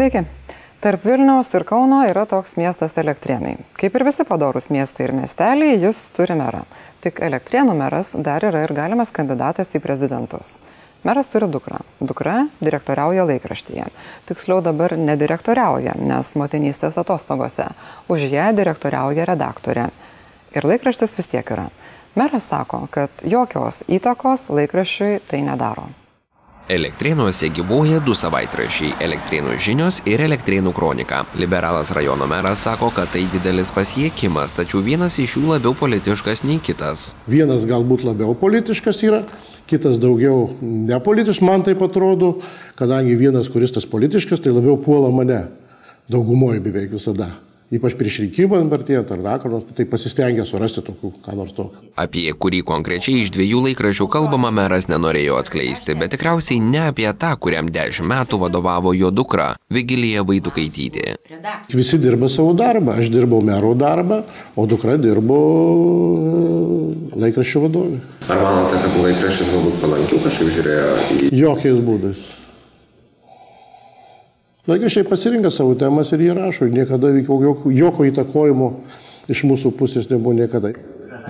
Sveiki. Tarp Vilniaus ir Kauno yra toks miestas Elektrienai. Kaip ir visi padorus miestai ir miesteliai, jis turi merą. Tik Elektrienų meras dar yra ir galimas kandidatas į prezidentus. Meras turi dukrą. Dukra direktoriauja laikraštyje. Tiksliau dabar nedirektoriauja, nes motinystės atostogose. Už ją direktoriauja redaktorė. Ir laikraštis vis tiek yra. Meras sako, kad jokios įtakos laikraščiui tai nedaro. Elektrėnuose gyvuoja du savaitrašiai - Elektrėnų žinios ir Elektrėnų kronika. Liberalas rajono meras sako, kad tai didelis pasiekimas, tačiau vienas iš jų labiau politiškas nei kitas. Vienas galbūt labiau politiškas yra, kitas daugiau nepolitiškas, man taip atrodo, kadangi vienas, kuris tas politiškas, tai labiau puola mane. Daugumoje beveik visada ypač prieš rinkimą artėjant ar dar ką nors, tai pasistengia surasti tokių, ką nors tokio. Apie kurį konkrečiai iš dviejų laikraščių kalbama meras nenorėjo atskleisti, bet tikriausiai ne apie tą, kuriam dešimt metų vadovavo jo dukra, Vigilija Vaitukaitytė. Visi dirba savo darbą, aš dirbau mero darbą, o dukra dirbo e, laikraščio vadovė. Ar manote, kad laikraščius galbūt palankiau kažkaip žiūrėjo į... Jokiais būdais. Laikraščiai pasirinka savo temas ir jie rašo, niekada jokio, įtakojimo iš mūsų pusės nebuvo niekada.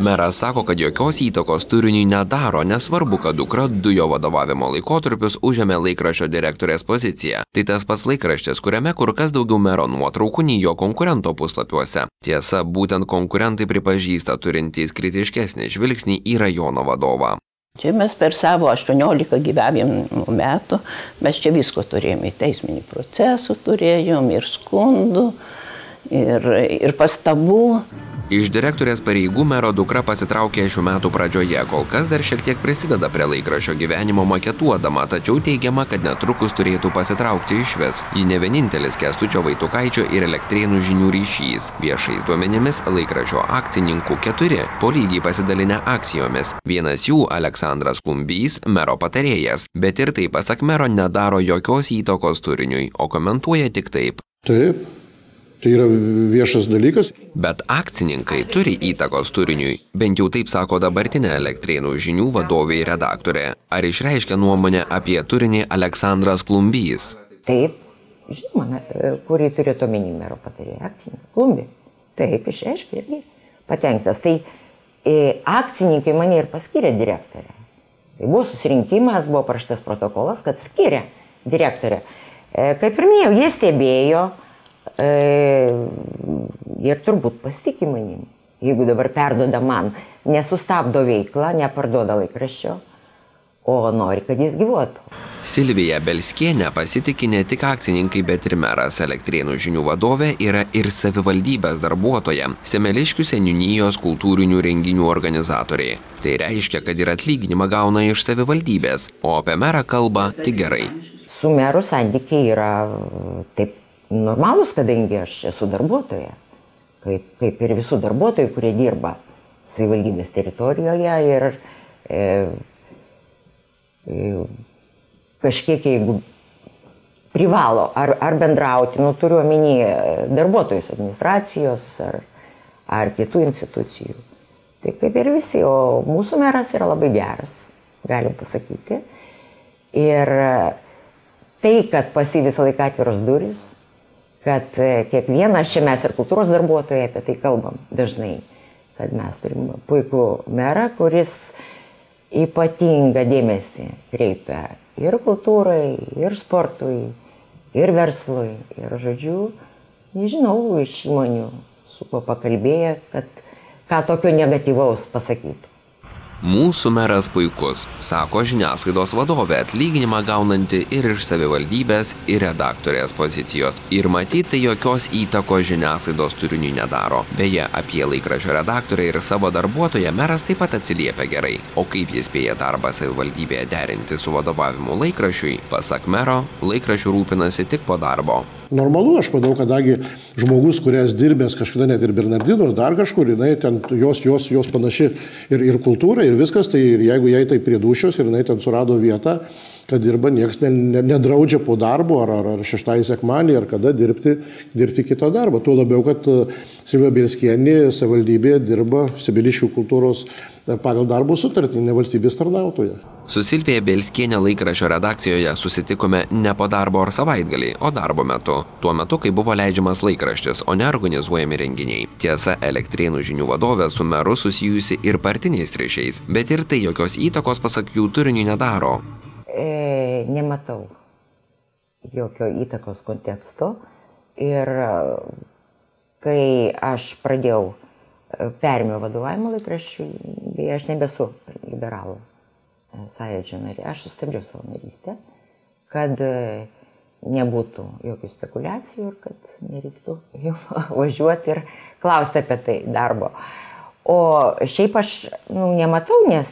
Meras sako, kad jokios įtakos turiniui nedaro, nesvarbu, kad dukra du jo vadovavimo laikotarpius užėmė laikraščio direktorės poziciją. Tai tas pats laikraštis, kuriame kur kas daugiau mero nuotraukų nei jo konkurento puslapiuose. Tiesa, būtent konkurentai pripažįsta turintys kritiškesnį žvilgsnį į rajono vadovą. Čia mes per savo 18 gyvenimo metų, mes čia visko turėjome, teisminį procesų turėjom ir skundų, ir, ir pastabų. Iš direktorės pareigų mero dukra pasitraukė šių metų pradžioje, kol kas dar šiek tiek prisideda prie laikraščio gyvenimo maketuodama, tačiau teigiama, kad netrukus turėtų pasitraukti iš vis. Ji ne vienintelis Kestučio Vaitukaičio ir elektrėnų žinių ryšys. Viešais duomenimis laikraščio akcininkų keturi, po lygiai pasidalinę akcijomis. Vienas jų Aleksandras Klumbys, mero patarėjas, bet ir tai pasak mero nedaro jokios įtakos turiniui, o komentuoja tik taip. Taip, Tai yra viešas dalykas. Bet akcininkai turi įtakos turiniui, bent jau taip sako dabartinė elektrėnų žinių vadovė ir redaktorė. Ar išreiškia nuomonę apie turinį Aleksandras Klumbys? Taip, žinoma, kurį turėtų omeny mero patarėja akcininkai. Klumbį. Taip, išreiškia irgi patenktas. Tai e, akcininkai mane ir paskyrė direktorę. Tai buvo susirinkimas, buvo paraštas protokolas, kad skiria direktorę. E, kaip ir minėjau, jie stebėjo, E, ir turbūt pasitikė manim. Jeigu dabar perdoda man, nesustabdo veiklą, neparduoda laikraščio, o nori, kad jis gyvuotų. Silvija Belskienė pasitikė ne tik akcininkai, bet ir meras elektrienų žinių vadovė yra ir savivaldybės darbuotoja, Semeliškių seniūnijos kultūrinių renginių organizatoriai. Tai reiškia, kad ir atlyginimą gauna iš savivaldybės, o apie merą kalba tik gerai. Su meru santykiai yra taip normalūs, kadangi aš esu darbuotoja, kaip, kaip ir visų darbuotojų, kurie dirba savivaldybės teritorijoje ir e, e, kažkiek jeigu privalo ar, ar bendrauti, nu turiu omeny darbuotojus administracijos ar, ar kitų institucijų. Taip kaip ir visi, o mūsų meras yra labai geras, galim pasakyti. Ir tai, kad pasi visą laiką atviros duris, kad e, kiekvienas čia mes ir kultūros darbuotojai apie tai kalbam dažnai, kad mes turim puikų merą, kuris ypatingą dėmesį kreipia ir kultūrai, ir sportui, ir verslui. Ir žodžiu, nežinau iš įmonių, su kuo pakalbėję, kad ką tokio negatyvaus pasakytų. Mūsų meras puikus, sako žiniasklaidos vadovė, atlyginimą gaunanti ir iš savivaldybės, ir redaktorės pozicijos. Ir matyti tai jokios įtakos žiniasklaidos turiniui nedaro. Beje, apie laikraščio redaktorę ir savo darbuotoją meras taip pat atsiliepia gerai. O kaip jis spėja darbą savivaldybėje derinti su vadovavimu laikraščiui, pasak mero, laikraščių rūpinasi tik po darbo normalu, aš manau, kadangi žmogus, kurias dirbęs kažkada net ir Bernardinos, dar kažkur, jinai ten, jos, jos, jos panaši ir, ir kultūra, ir viskas, tai ir jeigu jai tai prie dušios ir jinai ten surado vietą, kad dirba, niekas ne, ne, nedraudžia po darbo ar, ar, ar šeštąjį sekmanį, ar kada dirbti, dirbti kitą darbą. Tuo labiau, kad e, Silvija Bilskienė savivaldybėje dirba Sibiliškių kultūros e, pagal darbo sutartį, ne valstybės tarnautoje. Su Silvija Belskienė laikraščio redakcijoje susitikome ne po darbo ar savaitgalį, o darbo metu. Tuo metu, kai buvo leidžiamas laikraštis, o ne organizuojami renginiai. Tiesa, elektrėnų žinių vadovė su meru susijusi ir partiniais ryšiais, bet ir tai jokios įtakos, pasak jų, turiniui nedaro e, nematau jokio įtakos konteksto. Ir e, kai aš pradėjau, e, perėmiau vadovavimą laikraščių, beje, aš nebesu liberalų e, sąjūdžio narė, aš sustabdžiau savo narystę, kad nebūtų jokių spekulacijų ir kad nereiktų jau važiuoti ir klausti apie tai darbo. O šiaip aš nu, nematau, nes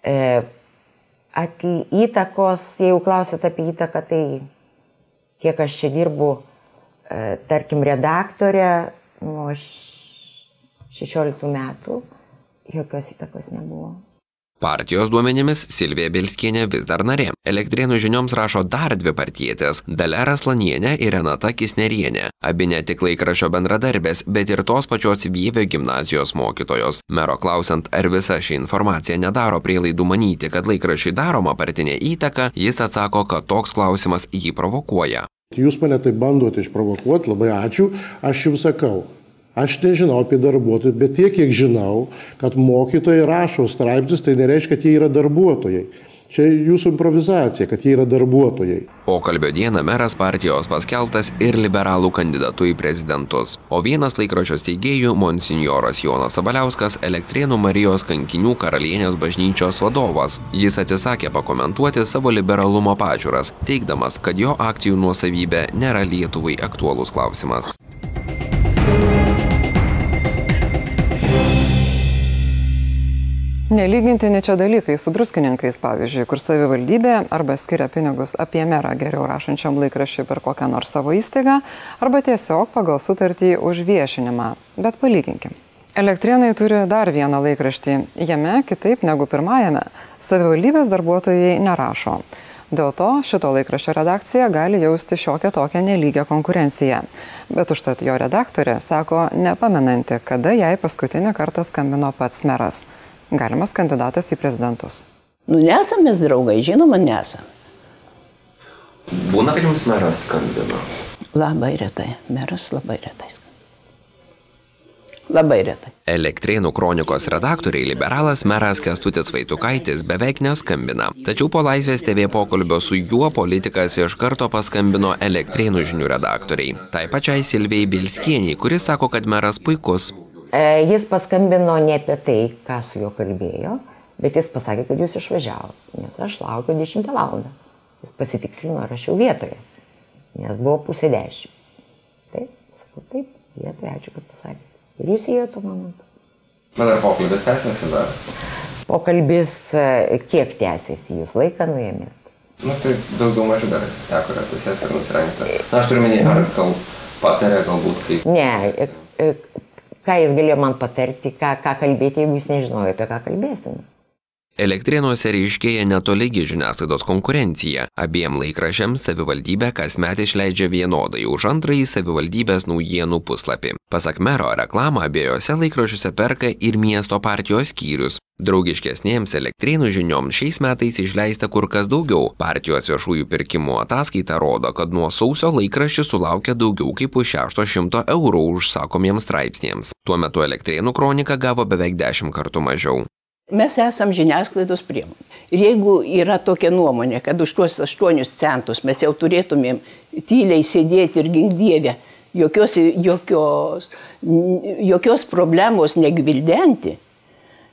e, įtakos, jeigu klausit apie įtaką, tai kiek aš čia dirbu, e, tarkim, redaktorė nuo 16 metų, jokios įtakos nebuvo. Partijos duomenimis Silvija Bilskienė vis dar narė. Elektrėnų žinioms rašo dar dvi partietės - Dalia Raslanienė ir Renata Kisnerienė. Abi ne tik laikrašio bendradarbės, bet ir tos pačios Vievio gimnazijos mokytojos. Mero klausant, ar visa ši informacija nedaro prielaidų manyti, kad laikrašiai daroma partinė įtaka, jis atsako, kad toks klausimas jį provokuoja. Jūs mane tai bandote išprovokuoti, labai ačiū, aš jums sakau, Aš nežinau apie darbuotojus, bet tiek, kiek žinau, kad mokytojai rašo straipsnius, tai nereiškia, kad jie yra darbuotojai. Čia jūsų improvizacija, kad jie yra darbuotojai. Pokalbio dieną meras partijos paskeltas ir liberalų kandidatu į prezidentus. O vienas laikraščio steigėjų, monsinjoras Jonas Sabaliauskas, Elektrėnų Marijos kankinių karalienės bažnyčios vadovas. Jis atsisakė pakomentuoti savo liberalumo pažiūras, teikdamas, kad jo akcijų nuosavybė nėra Lietuvai aktuolus klausimas. Nelygintini čia dalykai su druskininkais, pavyzdžiui, kur savivaldybė arba skiria pinigus apie merą geriau rašančiam laikraščiui per kokią nors savo įstaigą, arba tiesiog pagal sutartį už viešinimą. Bet palyginkim. Elektrienai turi dar vieną laikraštį. Jame, kitaip negu pirmajame, savivaldybės darbuotojai nerašo. Dėl to šito laikraščio redakcija gali jausti šiokią tokią nelygę konkurenciją. Bet užtat jo redaktorė sako, nepamenanti, kada jai paskutinį kartą skambino pats meras galimas kandidatas į prezidentus? Nu, nesam mes draugai, žinoma, nesam. Būna, kad jums meras skambina? Labai retai, meras labai retai skambina. Labai retai. Elektrėnų kronikos redaktoriai liberalas meras Kestutis Vaitukaitis beveik neskambina. Tačiau po Laisvės TV pokalbio su juo politikas iš karto paskambino Elektrėnų žinių redaktoriai. Tai pačiai Silvijai Bilskieniai, kuris sako, kad meras puikus, jis paskambino ne apie tai, ką su juo kalbėjo, bet jis pasakė, kad jūs išvažiavote, nes aš laukiu 10 valandą. Jis pasitikslino, ar aš jau vietoje, nes buvo pusė dešimt. Taip, sakau, taip, vietoje, ačiū, kad pasakėte. Ir jūs įėjo tuo momentu. Bet ar pokalbis tęsiasi dar? Pokalbis e, kiek tęsiasi, jūs laiką nuėmėt? Na tai daugiau mažiau dar teko ir atsisės ir nusirengti. Na aš turiu minėti, ar gal patarė galbūt kaip... Ne, e, ką jis galėjo man patarti, ką, ką kalbėti, jeigu jis nežinojo, apie ką kalbėsim. Elektrėnuose ryškėja netolygi žiniasklaidos konkurencija. Abiem laikrašiams savivaldybė kasmet išleidžia vienodai už antrąjį savivaldybės naujienų puslapį. Pasak mero, reklamą abiejose laikrašiuose perka ir miesto partijos skyrius. Draugiškesnėms elektrėnų žinioms šiais metais išleista kur kas daugiau. Partijos viešųjų pirkimų ataskaita rodo, kad nuo sausio laikraščių sulaukia daugiau kaip už 600 eurų užsakomiems straipsniems. Tuo metu elektrėnų kronika gavo beveik 10 kartų mažiau. Mes esam žiniasklaidos priemonė. Ir jeigu yra tokia nuomonė, kad už tuos 8 centus mes jau turėtumėm tyliai sėdėti ir gingdievę, jokios, jokios, jokios problemos negvildenti,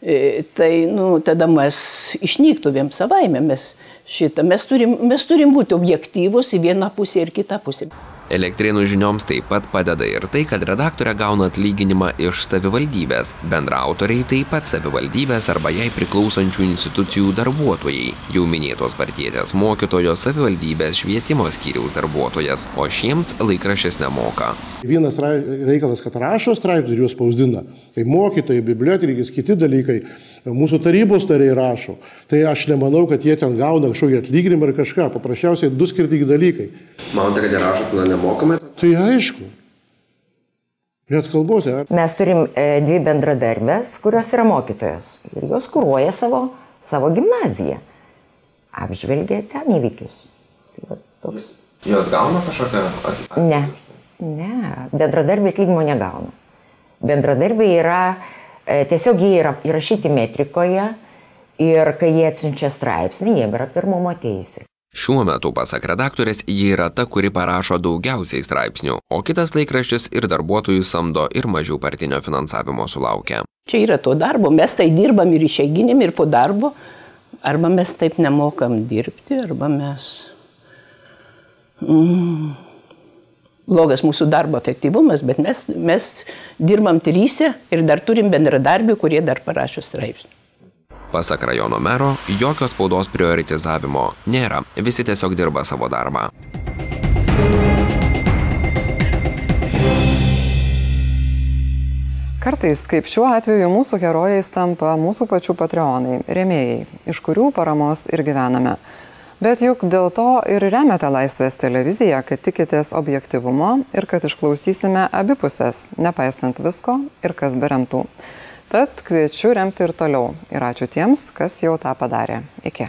e, tai nu, tada mes išnyktumėm savaime. Mes, šitą, mes, turim, mes turim būti objektyvus į vieną pusę ir kitą pusę. Elektrėnų žinioms taip pat padeda ir tai, kad redaktorė gauna atlyginimą iš savivaldybės. Bendraautoriai taip pat savivaldybės arba jai priklausančių institucijų darbuotojai. Jau minėtos partietės mokytojos savivaldybės švietimo skyriaus darbuotojas, o šiems laikraštis nemoka. Vienas reikalas, kad rašo straipsnius ir juos spausdina. Kai mokytojai, bibliotekis, kiti dalykai, mūsų tarybos nariai rašo. Tai aš nemanau, kad jie ten gauna kažkokį atlyginimą ar kažką. Paprasčiausiai du skirtingi dalykai. Manote, kad jie rašo tada nemokamai? Tai aišku. Net kalbos, ne? Mes turim e, dvi bendradarbės, kurios yra mokytojos. Ir jos kūruoja savo, savo gimnaziją. Apžvelgia ten įvykius. Tai va, toks. Jos gauna kažkokią atlyginimą? Ne. Ne, bendradarbiai atlyginimo negauna. Bendradarbiai yra, e, tiesiog jie yra įrašyti metrikoje ir kai jie atsiunčia straipsnį, jie yra pirmumo teisė. Šiuo metu, pasak redaktorės, ji yra ta, kuri parašo daugiausiai straipsnių, o kitas laikraštis ir darbuotojų samdo ir mažiau partinio finansavimo sulaukia. Čia yra to darbo, mes tai dirbam ir išeiginėm, ir po darbo, arba mes taip nemokam dirbti, arba mes... Mm, blogas mūsų darbo efektyvumas, bet mes, mes dirbam trysia ir dar turim bendradarbių, kurie dar parašo straipsnių. Pasak rajono mero, jokio spaudos prioritizavimo nėra, visi tiesiog dirba savo darbą. Kartais, kaip šiuo atveju, mūsų herojais tampa mūsų pačių patreonai, rėmėjai, iš kurių paramos ir gyvename. Bet juk dėl to ir remiate Laisvės televiziją, kad tikitės objektivumo ir kad išklausysime abipusės, nepaisant visko ir kas beremtų. Tad kviečiu remti ir toliau. Ir ačiū tiems, kas jau tą padarė. Iki.